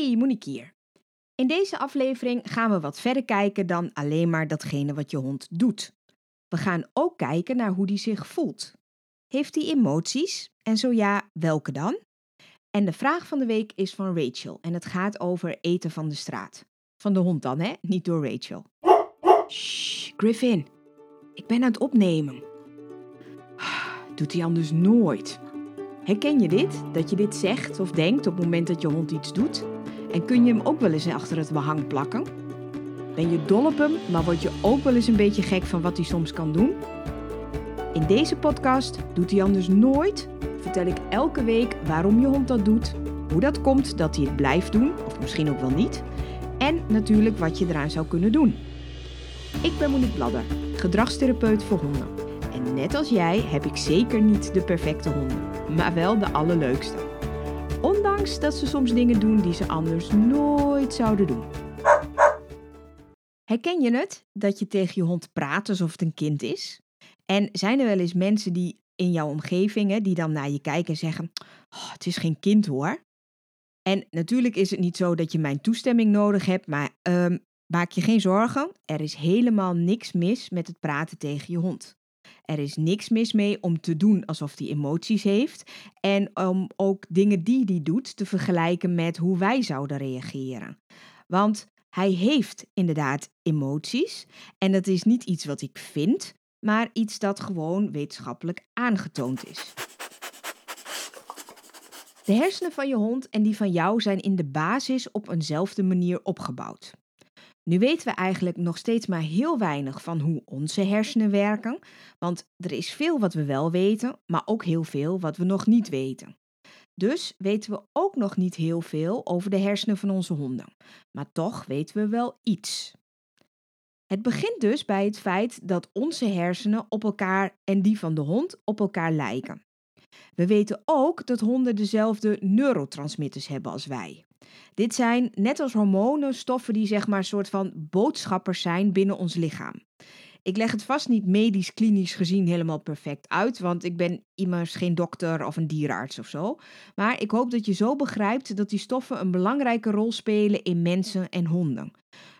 Hey, Monique hier. In deze aflevering gaan we wat verder kijken dan alleen maar datgene wat je hond doet. We gaan ook kijken naar hoe die zich voelt. Heeft hij emoties? En zo ja, welke dan? En de vraag van de week is van Rachel en het gaat over eten van de straat. Van de hond dan, hè? Niet door Rachel. Shh, Griffin. Ik ben aan het opnemen. Doet hij anders nooit. Herken je dit? Dat je dit zegt of denkt op het moment dat je hond iets doet? En kun je hem ook wel eens achter het behang plakken? Ben je dol op hem, maar word je ook wel eens een beetje gek van wat hij soms kan doen? In deze podcast Doet hij anders nooit? vertel ik elke week waarom je hond dat doet, hoe dat komt dat hij het blijft doen, of misschien ook wel niet, en natuurlijk wat je eraan zou kunnen doen. Ik ben Monique Bladder, gedragstherapeut voor honden. En net als jij heb ik zeker niet de perfecte honden, maar wel de allerleukste. Ondanks dat ze soms dingen doen die ze anders nooit zouden doen. Herken je het dat je tegen je hond praat alsof het een kind is? En zijn er wel eens mensen die in jouw omgeving hè, die dan naar je kijken en zeggen: oh, Het is geen kind hoor. En natuurlijk is het niet zo dat je mijn toestemming nodig hebt, maar ehm, maak je geen zorgen. Er is helemaal niks mis met het praten tegen je hond. Er is niks mis mee om te doen alsof hij emoties heeft en om ook dingen die hij doet te vergelijken met hoe wij zouden reageren. Want hij heeft inderdaad emoties en dat is niet iets wat ik vind, maar iets dat gewoon wetenschappelijk aangetoond is. De hersenen van je hond en die van jou zijn in de basis op eenzelfde manier opgebouwd. Nu weten we eigenlijk nog steeds maar heel weinig van hoe onze hersenen werken, want er is veel wat we wel weten, maar ook heel veel wat we nog niet weten. Dus weten we ook nog niet heel veel over de hersenen van onze honden, maar toch weten we wel iets. Het begint dus bij het feit dat onze hersenen op elkaar en die van de hond op elkaar lijken. We weten ook dat honden dezelfde neurotransmitters hebben als wij. Dit zijn, net als hormonen, stoffen die zeg maar een soort van boodschappers zijn binnen ons lichaam. Ik leg het vast niet medisch, klinisch gezien helemaal perfect uit, want ik ben immers geen dokter of een dierenarts of zo. Maar ik hoop dat je zo begrijpt dat die stoffen een belangrijke rol spelen in mensen en honden.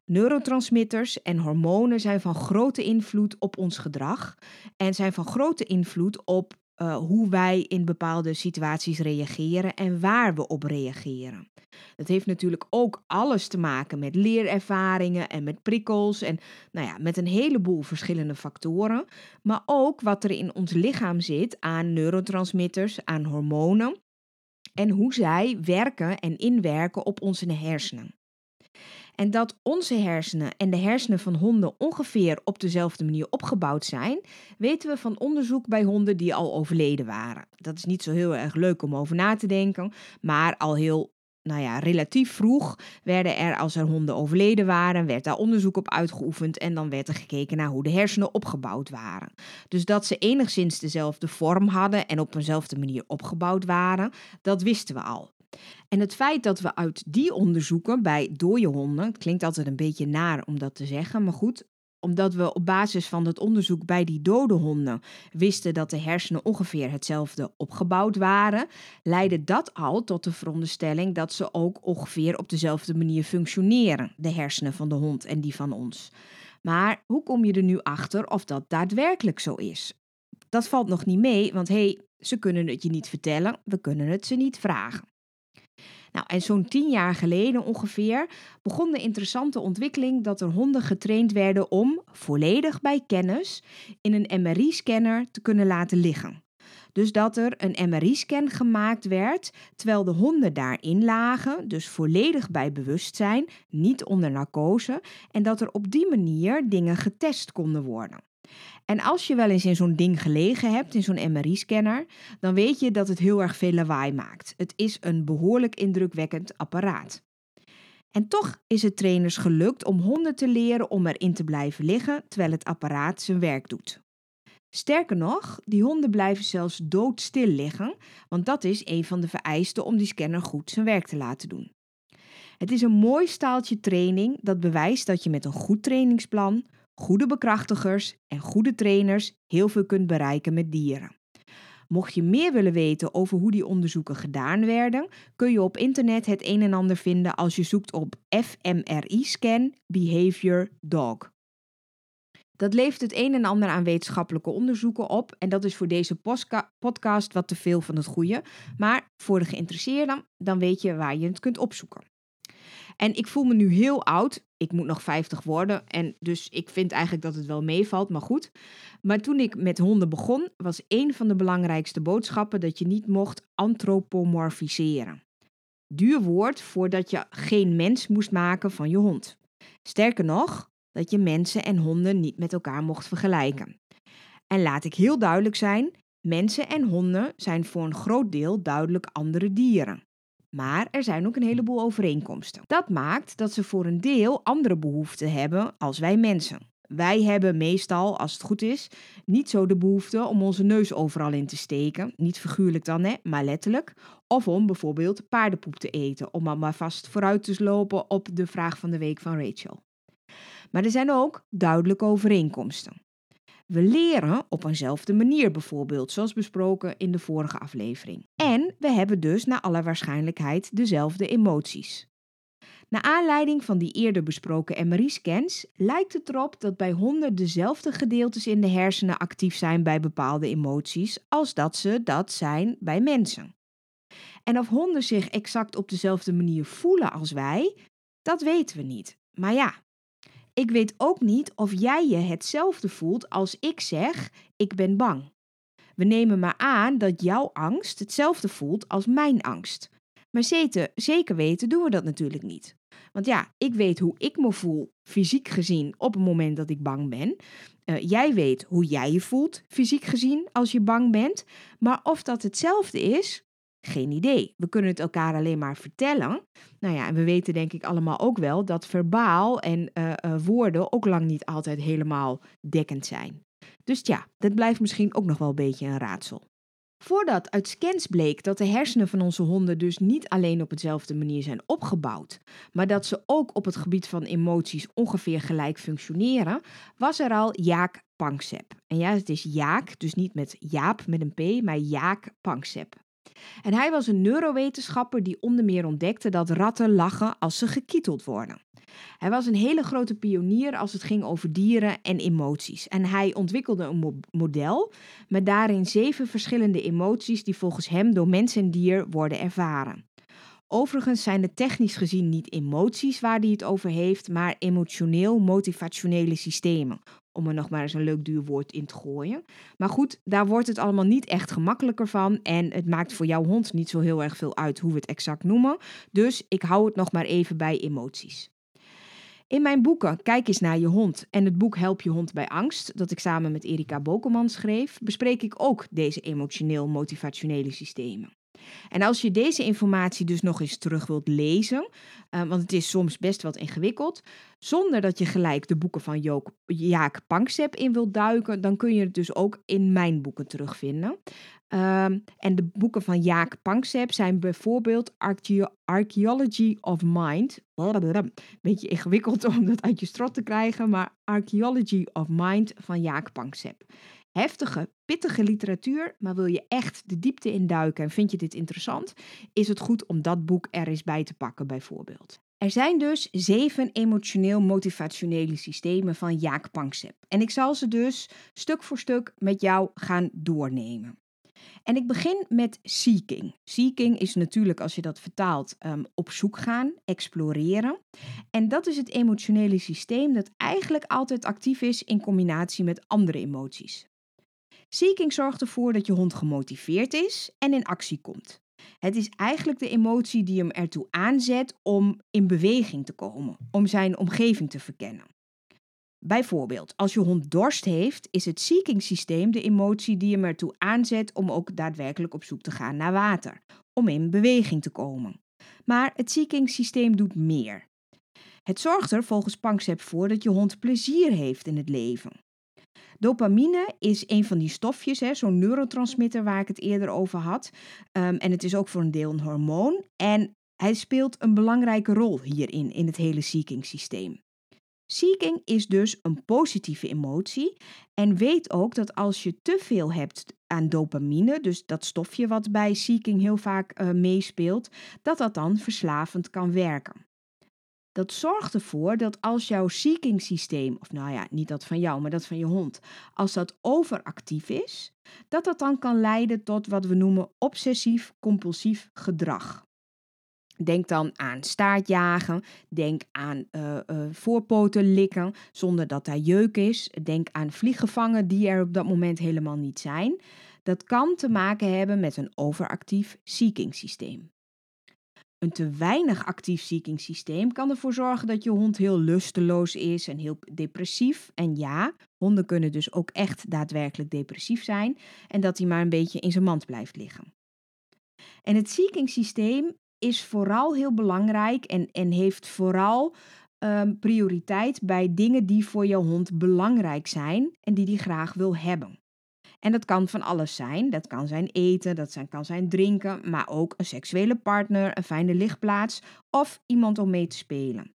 Neurotransmitters en hormonen zijn van grote invloed op ons gedrag en zijn van grote invloed op uh, hoe wij in bepaalde situaties reageren en waar we op reageren. Dat heeft natuurlijk ook alles te maken met leerervaringen en met prikkels en nou ja, met een heleboel verschillende factoren, maar ook wat er in ons lichaam zit aan neurotransmitters, aan hormonen en hoe zij werken en inwerken op onze hersenen. En dat onze hersenen en de hersenen van honden ongeveer op dezelfde manier opgebouwd zijn, weten we van onderzoek bij honden die al overleden waren. Dat is niet zo heel erg leuk om over na te denken, maar al heel nou ja, relatief vroeg werden er, als er honden overleden waren, werd daar onderzoek op uitgeoefend en dan werd er gekeken naar hoe de hersenen opgebouwd waren. Dus dat ze enigszins dezelfde vorm hadden en op eenzelfde manier opgebouwd waren, dat wisten we al. En het feit dat we uit die onderzoeken bij dode honden, klinkt altijd een beetje naar om dat te zeggen, maar goed, omdat we op basis van het onderzoek bij die dode honden wisten dat de hersenen ongeveer hetzelfde opgebouwd waren, leidde dat al tot de veronderstelling dat ze ook ongeveer op dezelfde manier functioneren, de hersenen van de hond en die van ons. Maar hoe kom je er nu achter of dat daadwerkelijk zo is? Dat valt nog niet mee, want hé, hey, ze kunnen het je niet vertellen, we kunnen het ze niet vragen. Nou, en zo'n tien jaar geleden ongeveer begon de interessante ontwikkeling dat er honden getraind werden om, volledig bij kennis, in een MRI-scanner te kunnen laten liggen. Dus dat er een MRI-scan gemaakt werd terwijl de honden daarin lagen, dus volledig bij bewustzijn, niet onder narcose, en dat er op die manier dingen getest konden worden. En als je wel eens in zo'n ding gelegen hebt, in zo'n MRI-scanner, dan weet je dat het heel erg veel lawaai maakt. Het is een behoorlijk indrukwekkend apparaat. En toch is het trainers gelukt om honden te leren om erin te blijven liggen terwijl het apparaat zijn werk doet. Sterker nog, die honden blijven zelfs doodstil liggen, want dat is een van de vereisten om die scanner goed zijn werk te laten doen. Het is een mooi staaltje training dat bewijst dat je met een goed trainingsplan, goede bekrachtigers en goede trainers heel veel kunt bereiken met dieren. Mocht je meer willen weten over hoe die onderzoeken gedaan werden, kun je op internet het een en ander vinden als je zoekt op fMRI-scan Behavior Dog. Dat levert het een en ander aan wetenschappelijke onderzoeken op en dat is voor deze podcast wat te veel van het goede. Maar voor de geïnteresseerden, dan weet je waar je het kunt opzoeken. En ik voel me nu heel oud. Ik moet nog 50 worden. En dus ik vind eigenlijk dat het wel meevalt, maar goed. Maar toen ik met honden begon, was een van de belangrijkste boodschappen dat je niet mocht antropomorfiseren. Duur woord voordat je geen mens moest maken van je hond. Sterker nog, dat je mensen en honden niet met elkaar mocht vergelijken. En laat ik heel duidelijk zijn: mensen en honden zijn voor een groot deel duidelijk andere dieren. Maar er zijn ook een heleboel overeenkomsten. Dat maakt dat ze voor een deel andere behoeften hebben als wij mensen. Wij hebben meestal, als het goed is, niet zo de behoefte om onze neus overal in te steken. Niet figuurlijk dan, hè, maar letterlijk. Of om bijvoorbeeld paardenpoep te eten, om maar vast vooruit te lopen op de vraag van de week van Rachel. Maar er zijn ook duidelijke overeenkomsten. We leren op eenzelfde manier bijvoorbeeld, zoals besproken in de vorige aflevering. En we hebben dus naar alle waarschijnlijkheid dezelfde emoties. Naar aanleiding van die eerder besproken MRI-scans lijkt het erop dat bij honden dezelfde gedeeltes in de hersenen actief zijn bij bepaalde emoties als dat ze dat zijn bij mensen. En of honden zich exact op dezelfde manier voelen als wij, dat weten we niet. Maar ja, ik weet ook niet of jij je hetzelfde voelt als ik zeg: ik ben bang. We nemen maar aan dat jouw angst hetzelfde voelt als mijn angst. Maar zeker weten doen we dat natuurlijk niet. Want ja, ik weet hoe ik me voel, fysiek gezien, op het moment dat ik bang ben. Uh, jij weet hoe jij je voelt, fysiek gezien, als je bang bent. Maar of dat hetzelfde is, geen idee. We kunnen het elkaar alleen maar vertellen. Nou ja, en we weten denk ik allemaal ook wel dat verbaal en uh, uh, woorden ook lang niet altijd helemaal dekkend zijn. Dus ja, dat blijft misschien ook nog wel een beetje een raadsel. Voordat uit scans bleek dat de hersenen van onze honden dus niet alleen op dezelfde manier zijn opgebouwd, maar dat ze ook op het gebied van emoties ongeveer gelijk functioneren, was er al Jaak Panksepp. En ja, het is Jaak, dus niet met Jaap met een P, maar Jaak Panksepp. En hij was een neurowetenschapper die onder meer ontdekte dat ratten lachen als ze gekieteld worden. Hij was een hele grote pionier als het ging over dieren en emoties. En hij ontwikkelde een model met daarin zeven verschillende emoties die volgens hem door mens en dier worden ervaren. Overigens zijn het technisch gezien niet emoties waar hij het over heeft, maar emotioneel-motivationele systemen om er nog maar eens een leuk duur woord in te gooien. Maar goed, daar wordt het allemaal niet echt gemakkelijker van. En het maakt voor jouw hond niet zo heel erg veel uit hoe we het exact noemen. Dus ik hou het nog maar even bij emoties. In mijn boeken Kijk eens naar je hond en het boek Help je hond bij angst, dat ik samen met Erika Bokelman schreef, bespreek ik ook deze emotioneel-motivationele systemen. En als je deze informatie dus nog eens terug wilt lezen, uh, want het is soms best wat ingewikkeld, zonder dat je gelijk de boeken van Jaak Panksepp in wilt duiken, dan kun je het dus ook in mijn boeken terugvinden. Uh, en de boeken van Jaak Panksepp zijn bijvoorbeeld Archaeology of Mind. Beetje ingewikkeld om dat uit je strot te krijgen, maar Archaeology of Mind van Jaak Panksepp heftige, pittige literatuur, maar wil je echt de diepte induiken en vind je dit interessant, is het goed om dat boek er eens bij te pakken bijvoorbeeld. Er zijn dus zeven emotioneel-motivationele systemen van Jaak Panksepp. En ik zal ze dus stuk voor stuk met jou gaan doornemen. En ik begin met seeking. Seeking is natuurlijk, als je dat vertaalt, um, op zoek gaan, exploreren. En dat is het emotionele systeem dat eigenlijk altijd actief is in combinatie met andere emoties. Seeking zorgt ervoor dat je hond gemotiveerd is en in actie komt. Het is eigenlijk de emotie die hem ertoe aanzet om in beweging te komen, om zijn omgeving te verkennen. Bijvoorbeeld, als je hond dorst heeft, is het seeking systeem de emotie die hem ertoe aanzet om ook daadwerkelijk op zoek te gaan naar water, om in beweging te komen. Maar het seeking systeem doet meer. Het zorgt er volgens Panksepp voor dat je hond plezier heeft in het leven. Dopamine is een van die stofjes, zo'n neurotransmitter waar ik het eerder over had. Um, en het is ook voor een deel een hormoon. En hij speelt een belangrijke rol hierin, in het hele seeking systeem. Seeking is dus een positieve emotie en weet ook dat als je te veel hebt aan dopamine, dus dat stofje wat bij seeking heel vaak uh, meespeelt, dat dat dan verslavend kan werken. Dat zorgt ervoor dat als jouw seeking systeem, of nou ja, niet dat van jou, maar dat van je hond, als dat overactief is, dat dat dan kan leiden tot wat we noemen obsessief-compulsief gedrag. Denk dan aan staartjagen, denk aan uh, voorpoten likken zonder dat daar jeuk is. Denk aan vlieggevangen die er op dat moment helemaal niet zijn. Dat kan te maken hebben met een overactief seeking systeem. Een te weinig actief seeking systeem kan ervoor zorgen dat je hond heel lusteloos is en heel depressief. En ja, honden kunnen dus ook echt daadwerkelijk depressief zijn en dat hij maar een beetje in zijn mand blijft liggen. En het seeking systeem is vooral heel belangrijk en, en heeft vooral um, prioriteit bij dingen die voor jouw hond belangrijk zijn en die hij graag wil hebben. En dat kan van alles zijn. Dat kan zijn eten, dat zijn, kan zijn drinken, maar ook een seksuele partner, een fijne lichtplaats of iemand om mee te spelen.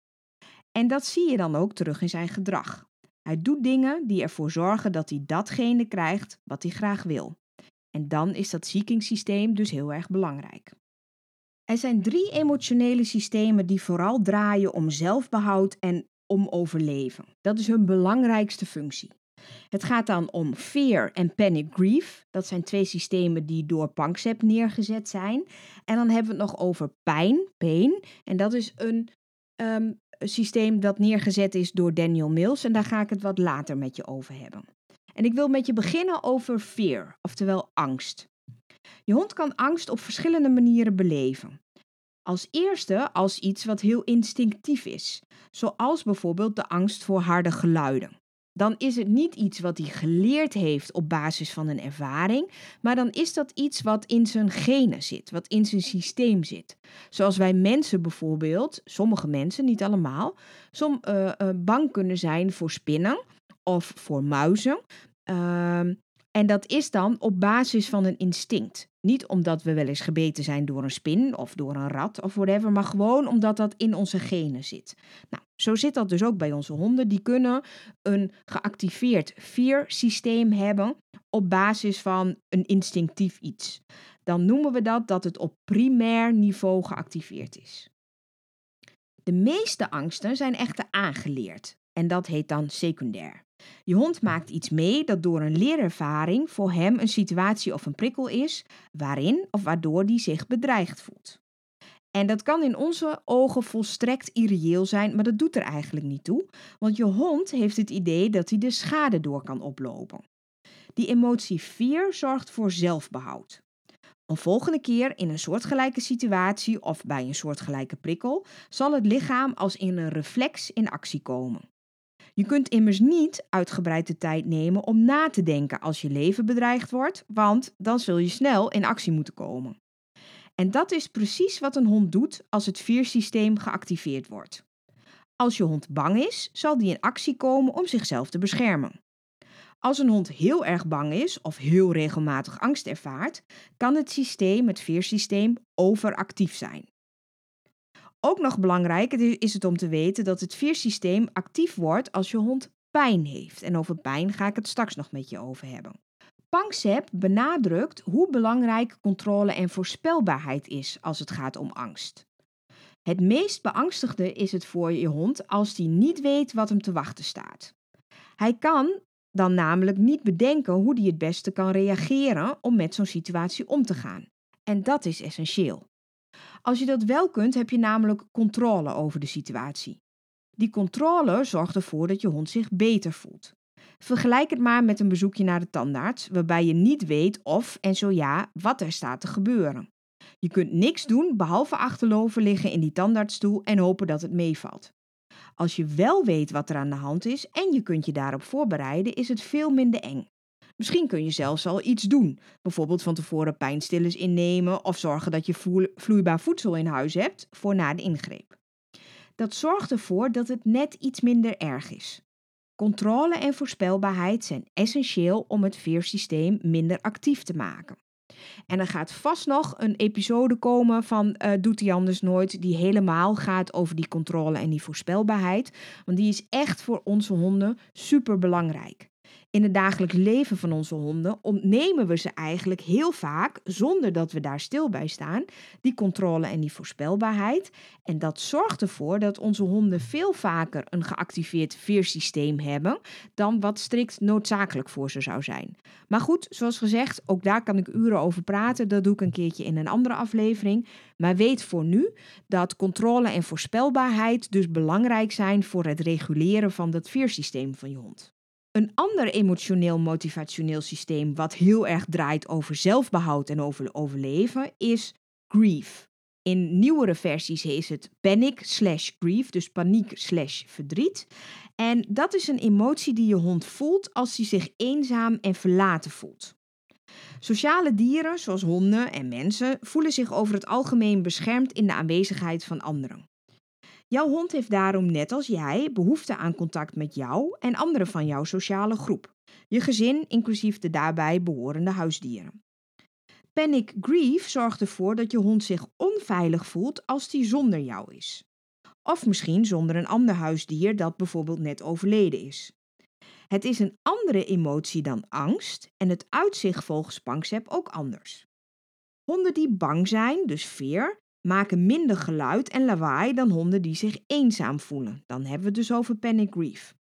En dat zie je dan ook terug in zijn gedrag. Hij doet dingen die ervoor zorgen dat hij datgene krijgt wat hij graag wil. En dan is dat seeking systeem dus heel erg belangrijk. Er zijn drie emotionele systemen die vooral draaien om zelfbehoud en om overleven. Dat is hun belangrijkste functie. Het gaat dan om fear en panic grief. Dat zijn twee systemen die door Panksepp neergezet zijn. En dan hebben we het nog over pijn, pain. En dat is een um, systeem dat neergezet is door Daniel Mills. En daar ga ik het wat later met je over hebben. En ik wil met je beginnen over fear, oftewel angst. Je hond kan angst op verschillende manieren beleven. Als eerste als iets wat heel instinctief is, zoals bijvoorbeeld de angst voor harde geluiden. Dan is het niet iets wat hij geleerd heeft op basis van een ervaring, maar dan is dat iets wat in zijn genen zit, wat in zijn systeem zit. Zoals wij mensen bijvoorbeeld, sommige mensen, niet allemaal, som, uh, uh, bang kunnen zijn voor spinnen of voor muizen. Uh, en dat is dan op basis van een instinct. Niet omdat we wel eens gebeten zijn door een spin of door een rat of whatever, maar gewoon omdat dat in onze genen zit. Nou, zo zit dat dus ook bij onze honden. Die kunnen een geactiveerd fear-systeem hebben op basis van een instinctief iets. Dan noemen we dat dat het op primair niveau geactiveerd is. De meeste angsten zijn echter aangeleerd en dat heet dan secundair. Je hond maakt iets mee dat door een leerervaring voor hem een situatie of een prikkel is waarin of waardoor die zich bedreigd voelt. En dat kan in onze ogen volstrekt irreëel zijn, maar dat doet er eigenlijk niet toe, want je hond heeft het idee dat hij de schade door kan oplopen. Die emotie fear zorgt voor zelfbehoud. Een volgende keer in een soortgelijke situatie of bij een soortgelijke prikkel zal het lichaam als in een reflex in actie komen. Je kunt immers niet uitgebreid de tijd nemen om na te denken als je leven bedreigd wordt, want dan zul je snel in actie moeten komen. En dat is precies wat een hond doet als het viersysteem geactiveerd wordt. Als je hond bang is, zal die in actie komen om zichzelf te beschermen. Als een hond heel erg bang is of heel regelmatig angst ervaart, kan het systeem, het veersysteem, overactief zijn. Ook nog belangrijk is het om te weten dat het viersysteem actief wordt als je hond pijn heeft. En over pijn ga ik het straks nog met je over hebben. Panksepp benadrukt hoe belangrijk controle en voorspelbaarheid is als het gaat om angst. Het meest beangstigde is het voor je hond als hij niet weet wat hem te wachten staat. Hij kan dan namelijk niet bedenken hoe hij het beste kan reageren om met zo'n situatie om te gaan. En dat is essentieel. Als je dat wel kunt, heb je namelijk controle over de situatie. Die controle zorgt ervoor dat je hond zich beter voelt. Vergelijk het maar met een bezoekje naar de tandarts, waarbij je niet weet of en zo ja, wat er staat te gebeuren. Je kunt niks doen behalve achterloven liggen in die tandartsstoel en hopen dat het meevalt. Als je wel weet wat er aan de hand is en je kunt je daarop voorbereiden, is het veel minder eng. Misschien kun je zelfs al iets doen. Bijvoorbeeld van tevoren pijnstillers innemen of zorgen dat je vloeibaar voedsel in huis hebt voor na de ingreep. Dat zorgt ervoor dat het net iets minder erg is. Controle en voorspelbaarheid zijn essentieel om het veersysteem minder actief te maken. En er gaat vast nog een episode komen van uh, Doet hij anders nooit, die helemaal gaat over die controle en die voorspelbaarheid. Want die is echt voor onze honden super belangrijk in het dagelijks leven van onze honden ontnemen we ze eigenlijk heel vaak, zonder dat we daar stil bij staan, die controle en die voorspelbaarheid. En dat zorgt ervoor dat onze honden veel vaker een geactiveerd veersysteem hebben dan wat strikt noodzakelijk voor ze zou zijn. Maar goed, zoals gezegd, ook daar kan ik uren over praten. Dat doe ik een keertje in een andere aflevering. Maar weet voor nu dat controle en voorspelbaarheid dus belangrijk zijn voor het reguleren van dat veersysteem van je hond. Een ander emotioneel motivationeel systeem wat heel erg draait over zelfbehoud en over overleven is grief. In nieuwere versies is het panic slash grief, dus paniek slash verdriet. En dat is een emotie die je hond voelt als hij zich eenzaam en verlaten voelt. Sociale dieren, zoals honden en mensen, voelen zich over het algemeen beschermd in de aanwezigheid van anderen. Jouw hond heeft daarom net als jij behoefte aan contact met jou en anderen van jouw sociale groep. Je gezin, inclusief de daarbij behorende huisdieren. Panic grief zorgt ervoor dat je hond zich onveilig voelt als die zonder jou is. Of misschien zonder een ander huisdier dat bijvoorbeeld net overleden is. Het is een andere emotie dan angst en het uitzicht volgens Pankzep ook anders. Honden die bang zijn, dus veer, maken minder geluid en lawaai dan honden die zich eenzaam voelen. Dan hebben we het dus over panic grief.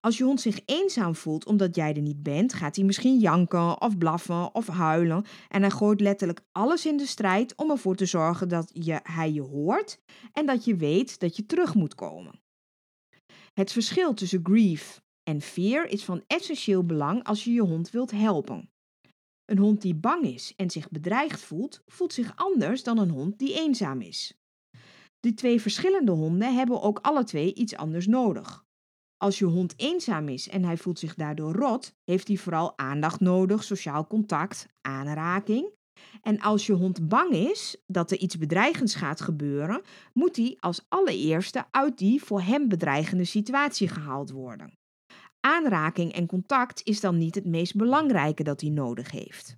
Als je hond zich eenzaam voelt omdat jij er niet bent, gaat hij misschien janken of blaffen of huilen. En hij gooit letterlijk alles in de strijd om ervoor te zorgen dat je, hij je hoort en dat je weet dat je terug moet komen. Het verschil tussen grief en fear is van essentieel belang als je je hond wilt helpen. Een hond die bang is en zich bedreigd voelt, voelt zich anders dan een hond die eenzaam is. Die twee verschillende honden hebben ook alle twee iets anders nodig. Als je hond eenzaam is en hij voelt zich daardoor rot, heeft hij vooral aandacht nodig, sociaal contact, aanraking. En als je hond bang is dat er iets bedreigends gaat gebeuren, moet hij als allereerste uit die voor hem bedreigende situatie gehaald worden aanraking en contact is dan niet het meest belangrijke dat hij nodig heeft.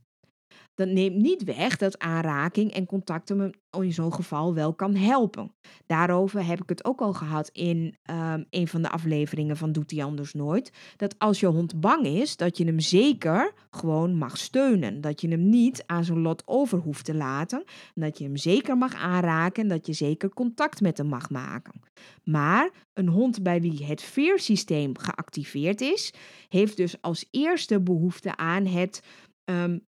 Dat neemt niet weg dat aanraking en contact hem in zo'n geval wel kan helpen. Daarover heb ik het ook al gehad in um, een van de afleveringen van Doet hij anders nooit. Dat als je hond bang is, dat je hem zeker gewoon mag steunen. Dat je hem niet aan zijn lot over hoeft te laten. Dat je hem zeker mag aanraken en dat je zeker contact met hem mag maken. Maar een hond bij wie het veersysteem geactiveerd is, heeft dus als eerste behoefte aan het um,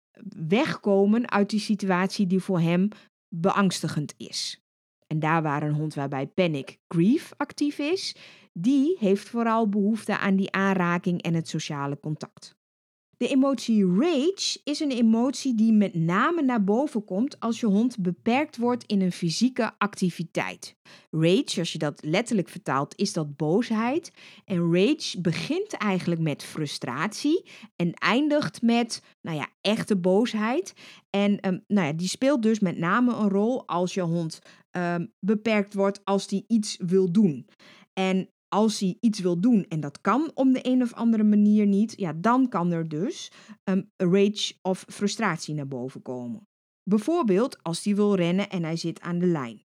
wegkomen uit die situatie die voor hem beangstigend is. En daar waar een hond waarbij panic grief actief is, die heeft vooral behoefte aan die aanraking en het sociale contact. De emotie rage is een emotie die met name naar boven komt als je hond beperkt wordt in een fysieke activiteit. Rage, als je dat letterlijk vertaalt, is dat boosheid. En rage begint eigenlijk met frustratie en eindigt met, nou ja, echte boosheid. En um, nou ja, die speelt dus met name een rol als je hond um, beperkt wordt als die iets wil doen. En als hij iets wil doen en dat kan op de een of andere manier niet, ja, dan kan er dus een rage of frustratie naar boven komen. Bijvoorbeeld als hij wil rennen en hij zit aan de lijn.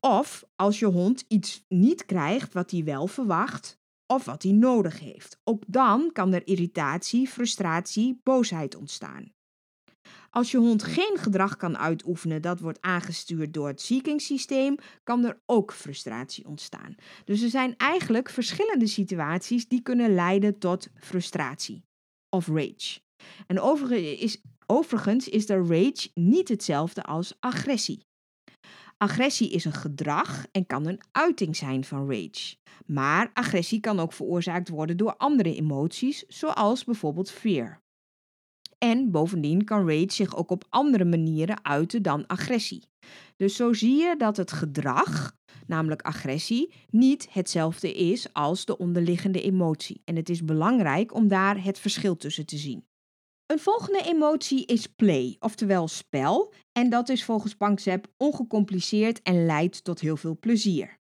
Of als je hond iets niet krijgt wat hij wel verwacht of wat hij nodig heeft. Ook dan kan er irritatie, frustratie, boosheid ontstaan. Als je hond geen gedrag kan uitoefenen dat wordt aangestuurd door het seeking-systeem, kan er ook frustratie ontstaan. Dus er zijn eigenlijk verschillende situaties die kunnen leiden tot frustratie of rage. En overigens is, overigens is de rage niet hetzelfde als agressie. Agressie is een gedrag en kan een uiting zijn van rage. Maar agressie kan ook veroorzaakt worden door andere emoties, zoals bijvoorbeeld fear. En bovendien kan rage zich ook op andere manieren uiten dan agressie. Dus zo zie je dat het gedrag, namelijk agressie, niet hetzelfde is als de onderliggende emotie. En het is belangrijk om daar het verschil tussen te zien. Een volgende emotie is play, oftewel spel. En dat is volgens Pankzep ongecompliceerd en leidt tot heel veel plezier.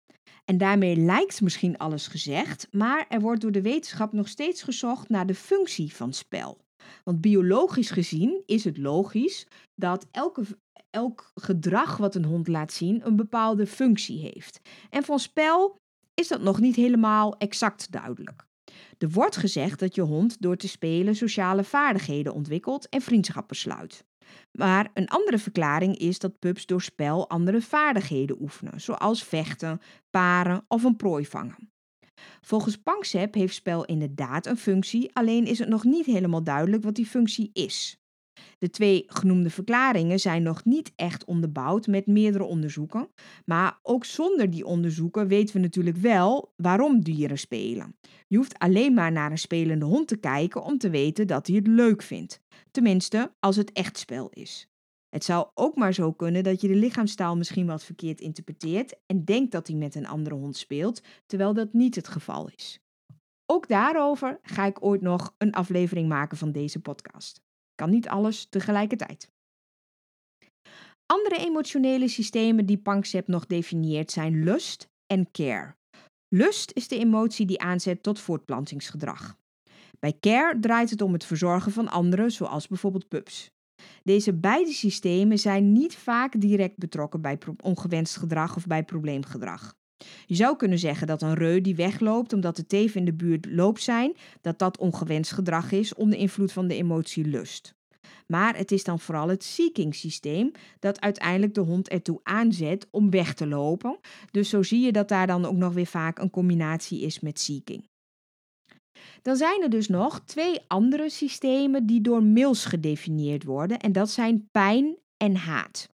En daarmee lijkt misschien alles gezegd, maar er wordt door de wetenschap nog steeds gezocht naar de functie van spel. Want biologisch gezien is het logisch dat elke, elk gedrag wat een hond laat zien een bepaalde functie heeft. En van spel is dat nog niet helemaal exact duidelijk. Er wordt gezegd dat je hond door te spelen sociale vaardigheden ontwikkelt en vriendschappen sluit. Maar een andere verklaring is dat pups door spel andere vaardigheden oefenen, zoals vechten, paren of een prooi vangen. Volgens Panksepp heeft spel inderdaad een functie, alleen is het nog niet helemaal duidelijk wat die functie is. De twee genoemde verklaringen zijn nog niet echt onderbouwd met meerdere onderzoeken, maar ook zonder die onderzoeken weten we natuurlijk wel waarom dieren spelen. Je hoeft alleen maar naar een spelende hond te kijken om te weten dat hij het leuk vindt, tenminste als het echt spel is. Het zou ook maar zo kunnen dat je de lichaamstaal misschien wat verkeerd interpreteert en denkt dat hij met een andere hond speelt, terwijl dat niet het geval is. Ook daarover ga ik ooit nog een aflevering maken van deze podcast. Kan niet alles tegelijkertijd. Andere emotionele systemen die Panksepp nog definieert zijn lust en care. Lust is de emotie die aanzet tot voortplantingsgedrag. Bij care draait het om het verzorgen van anderen, zoals bijvoorbeeld pups. Deze beide systemen zijn niet vaak direct betrokken bij ongewenst gedrag of bij probleemgedrag. Je zou kunnen zeggen dat een reu die wegloopt omdat de teven in de buurt loopt zijn, dat dat ongewenst gedrag is onder invloed van de emotie lust. Maar het is dan vooral het seeking systeem dat uiteindelijk de hond ertoe aanzet om weg te lopen. Dus zo zie je dat daar dan ook nog weer vaak een combinatie is met seeking. Dan zijn er dus nog twee andere systemen die door Mills gedefinieerd worden en dat zijn pijn en haat.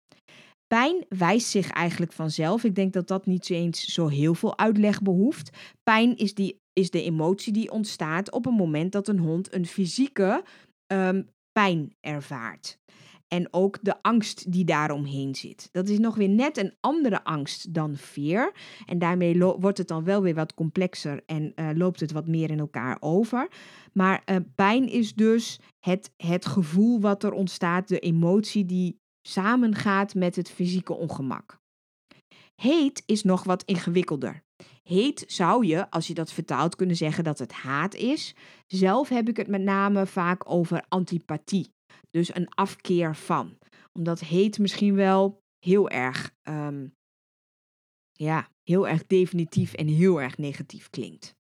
Pijn wijst zich eigenlijk vanzelf. Ik denk dat dat niet eens zo heel veel uitleg behoeft. Pijn is, die, is de emotie die ontstaat op het moment dat een hond een fysieke ehm, pijn ervaart. En ook de angst die daaromheen zit. Dat is nog weer net een andere angst dan fear. En daarmee wordt het dan wel weer wat complexer en uh, loopt het wat meer in elkaar over. Maar uh, pijn is dus het, het gevoel wat er ontstaat, de emotie die samengaat met het fysieke ongemak. Heet is nog wat ingewikkelder. Heet zou je, als je dat vertaalt, kunnen zeggen dat het haat is. Zelf heb ik het met name vaak over antipathie. Dus een afkeer van. Omdat heet misschien wel heel erg, um, ja, heel erg definitief en heel erg negatief klinkt.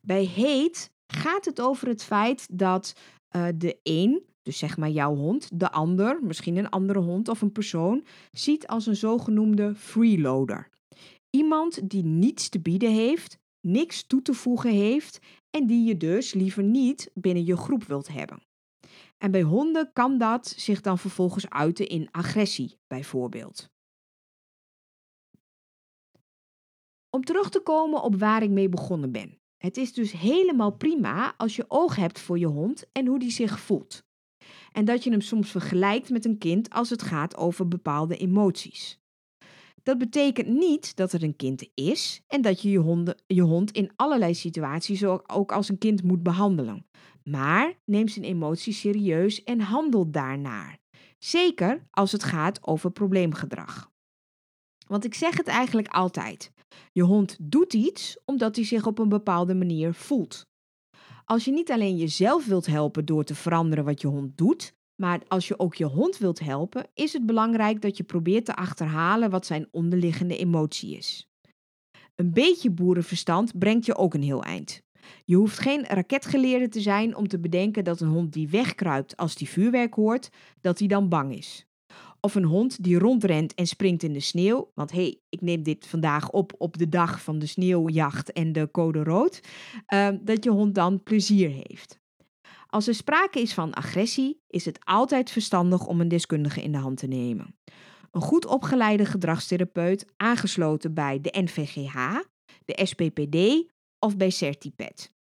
Bij heet gaat het over het feit dat uh, de een dus zeg maar jouw hond, de ander, misschien een andere hond of een persoon, ziet als een zogenoemde freeloader. Iemand die niets te bieden heeft, niks toe te voegen heeft en die je dus liever niet binnen je groep wilt hebben. En bij honden kan dat zich dan vervolgens uiten in agressie, bijvoorbeeld. Om terug te komen op waar ik mee begonnen ben. Het is dus helemaal prima als je oog hebt voor je hond en hoe die zich voelt en dat je hem soms vergelijkt met een kind als het gaat over bepaalde emoties. Dat betekent niet dat er een kind is en dat je je, honden, je hond in allerlei situaties ook als een kind moet behandelen. Maar neem zijn emoties serieus en handel daarnaar. Zeker als het gaat over probleemgedrag. Want ik zeg het eigenlijk altijd: je hond doet iets omdat hij zich op een bepaalde manier voelt. Als je niet alleen jezelf wilt helpen door te veranderen wat je hond doet, maar als je ook je hond wilt helpen, is het belangrijk dat je probeert te achterhalen wat zijn onderliggende emotie is. Een beetje boerenverstand brengt je ook een heel eind. Je hoeft geen raketgeleerde te zijn om te bedenken dat een hond die wegkruipt als die vuurwerk hoort, dat hij dan bang is. Of een hond die rondrent en springt in de sneeuw. Want hé, hey, ik neem dit vandaag op op de dag van de sneeuwjacht en de code rood. Uh, dat je hond dan plezier heeft. Als er sprake is van agressie, is het altijd verstandig om een deskundige in de hand te nemen. Een goed opgeleide gedragstherapeut aangesloten bij de NVGH, de SPPD of bij Certipet.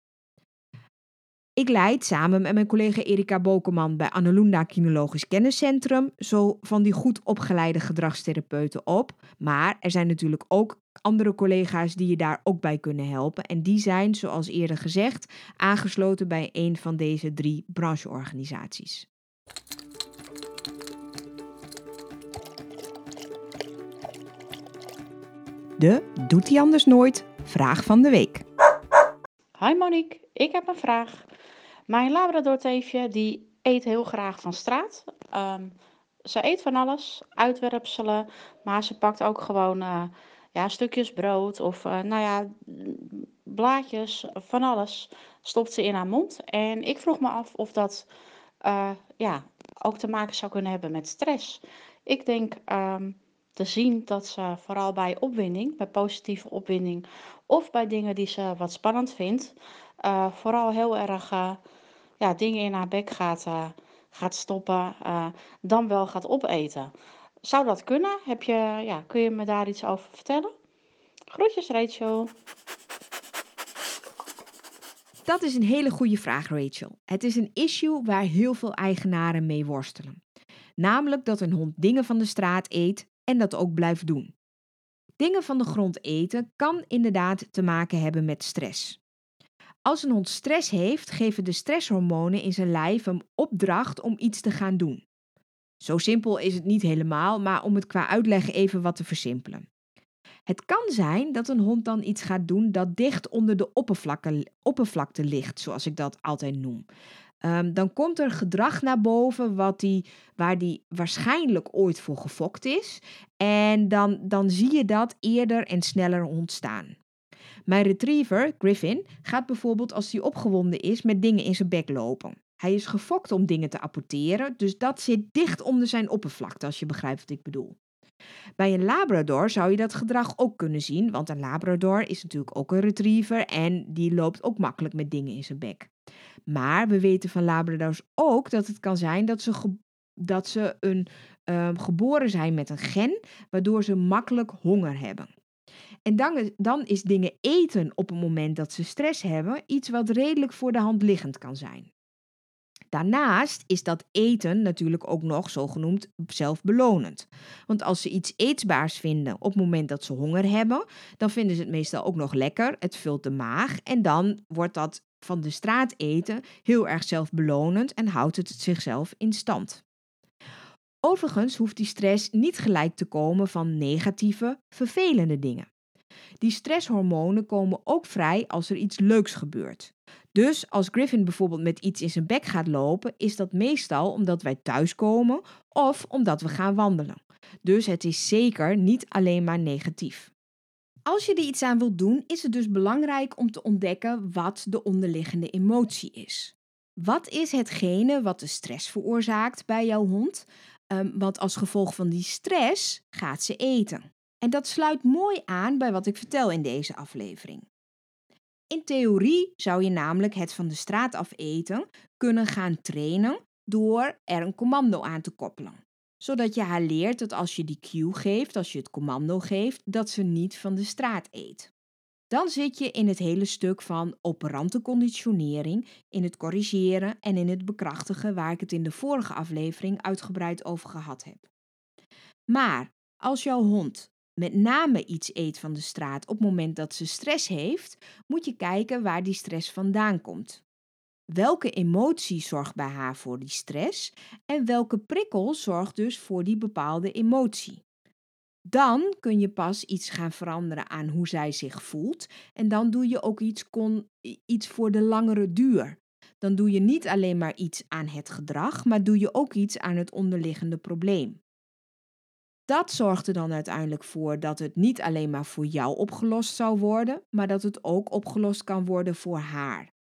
Ik leid samen met mijn collega Erika Bokeman bij Annelunda Kinologisch Kenniscentrum zo van die goed opgeleide gedragstherapeuten op. Maar er zijn natuurlijk ook andere collega's die je daar ook bij kunnen helpen. En die zijn, zoals eerder gezegd, aangesloten bij een van deze drie brancheorganisaties. De Doet hij anders nooit? Vraag van de week. Hi Monique, ik heb een vraag. Mijn Labrador-teefje die eet heel graag van straat. Ehm, ze eet van alles, uitwerpselen, maar ze pakt ook gewoon uh, ja, stukjes brood of uh, nou ja, blaadjes, van alles stopt ze in haar mond. En ik vroeg me af of dat uh, ja, ook te maken zou kunnen hebben met stress. Ik denk um, te zien dat ze vooral bij opwinding, bij positieve opwinding of bij dingen die ze wat spannend vindt, vooral heel erg ja, dingen in haar bek gaat, uh, gaat stoppen, dan wel gaat opeten. Zou dat kunnen? Heb je, ja, kun je me daar iets over vertellen? Groetjes Rachel. Dat is een hele goede vraag, Rachel. Het is een issue waar heel veel eigenaren mee worstelen. Namelijk dat een hond dingen van de straat eet en dat ook blijft doen. Dingen van de grond eten kan inderdaad te maken hebben met stress. Als een hond stress heeft, geven de stresshormonen in zijn lijf hem opdracht om iets te gaan doen. Zo simpel is het niet helemaal, maar om het qua uitleg even wat te versimpelen. Het kan zijn dat een hond dan iets gaat doen dat dicht onder de oppervlakte, oppervlakte ligt, zoals ik dat altijd noem. Um, dan komt er gedrag naar boven wat die, waar die waarschijnlijk ooit voor gefokt is. En dan, dan zie je dat eerder en sneller ontstaan. Mijn retriever, Griffin, gaat bijvoorbeeld als hij opgewonden is met dingen in zijn bek lopen. Hij is gefokt om dingen te apporteren, dus dat zit dicht onder zijn oppervlakte, als je begrijpt wat ik bedoel. Bij een Labrador zou je dat gedrag ook kunnen zien, want een Labrador is natuurlijk ook een retriever en die loopt ook makkelijk met dingen in zijn bek. Maar we weten van Labradors ook dat het kan zijn dat ze, dat ze een, uh, geboren zijn met een gen, waardoor ze makkelijk honger hebben. En dan, dan is dingen eten op het moment dat ze stress hebben iets wat redelijk voor de hand liggend kan zijn. Daarnaast is dat eten natuurlijk ook nog zogenoemd zelfbelonend. Want als ze iets eetbaars vinden op het moment dat ze honger hebben, dan vinden ze het meestal ook nog lekker. Het vult de maag en dan wordt dat van de straat eten heel erg zelfbelonend en houdt het zichzelf in stand. Overigens hoeft die stress niet gelijk te komen van negatieve, vervelende dingen. Die stresshormonen komen ook vrij als er iets leuks gebeurt. Dus als Griffin bijvoorbeeld met iets in zijn bek gaat lopen, is dat meestal omdat wij thuiskomen of omdat we gaan wandelen. Dus het is zeker niet alleen maar negatief. Als je er iets aan wilt doen, is het dus belangrijk om te ontdekken wat de onderliggende emotie is. Wat is hetgene wat de stress veroorzaakt bij jouw hond? Um, want als gevolg van die stress gaat ze eten. En dat sluit mooi aan bij wat ik vertel in deze aflevering. In theorie zou je namelijk het van de straat af eten kunnen gaan trainen door er een commando aan te koppelen. Zodat je haar leert dat als je die cue geeft, als je het commando geeft, dat ze niet van de straat eet. Dan zit je in het hele stuk van operante conditionering, in het corrigeren en in het bekrachtigen waar ik het in de vorige aflevering uitgebreid over gehad heb. Maar als jouw hond met name iets eet van de straat op het moment dat ze stress heeft, moet je kijken waar die stress vandaan komt. Welke emotie zorgt bij haar voor die stress en welke prikkel zorgt dus voor die bepaalde emotie? Dan kun je pas iets gaan veranderen aan hoe zij zich voelt en dan doe je ook iets, kon, iets voor de langere duur. Dan doe je niet alleen maar iets aan het gedrag, maar doe je ook iets aan het onderliggende probleem. Dat zorgt er dan uiteindelijk voor dat het niet alleen maar voor jou opgelost zou worden, maar dat het ook opgelost kan worden voor haar.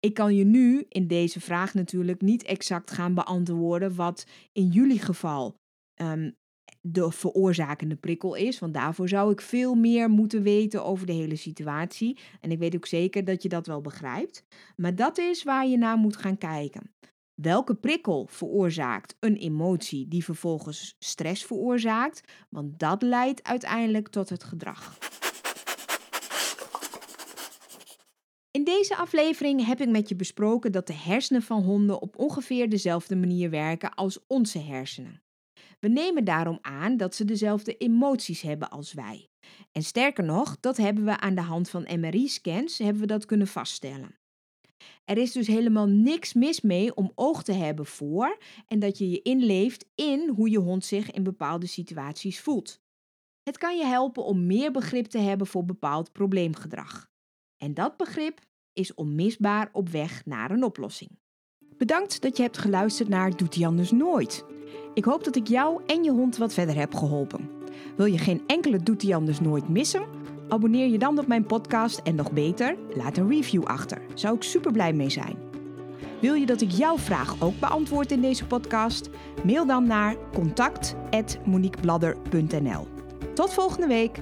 Ik kan je nu in deze vraag natuurlijk niet exact gaan beantwoorden wat in jullie geval um, de veroorzakende prikkel is, want daarvoor zou ik veel meer moeten weten over de hele situatie. En ik weet ook zeker dat je dat wel begrijpt. Maar dat is waar je naar moet gaan kijken. Welke prikkel veroorzaakt een emotie die vervolgens stress veroorzaakt? Want dat leidt uiteindelijk tot het gedrag. In deze aflevering heb ik met je besproken dat de hersenen van honden op ongeveer dezelfde manier werken als onze hersenen. We nemen daarom aan dat ze dezelfde emoties hebben als wij. En sterker nog, dat hebben we aan de hand van MRI-scans hebben we dat kunnen vaststellen. Er is dus helemaal niks mis mee om oog te hebben voor en dat je je inleeft in hoe je hond zich in bepaalde situaties voelt. Het kan je helpen om meer begrip te hebben voor bepaald probleemgedrag. En dat begrip is onmisbaar op weg naar een oplossing. Bedankt dat je hebt geluisterd naar Doet hij anders nooit. Ik hoop dat ik jou en je hond wat verder heb geholpen. Wil je geen enkele Doet hij anders nooit missen? Abonneer je dan op mijn podcast en nog beter, laat een review achter. Zou ik super blij mee zijn. Wil je dat ik jouw vraag ook beantwoord in deze podcast? Mail dan naar contact@moniquebladder.nl. Tot volgende week.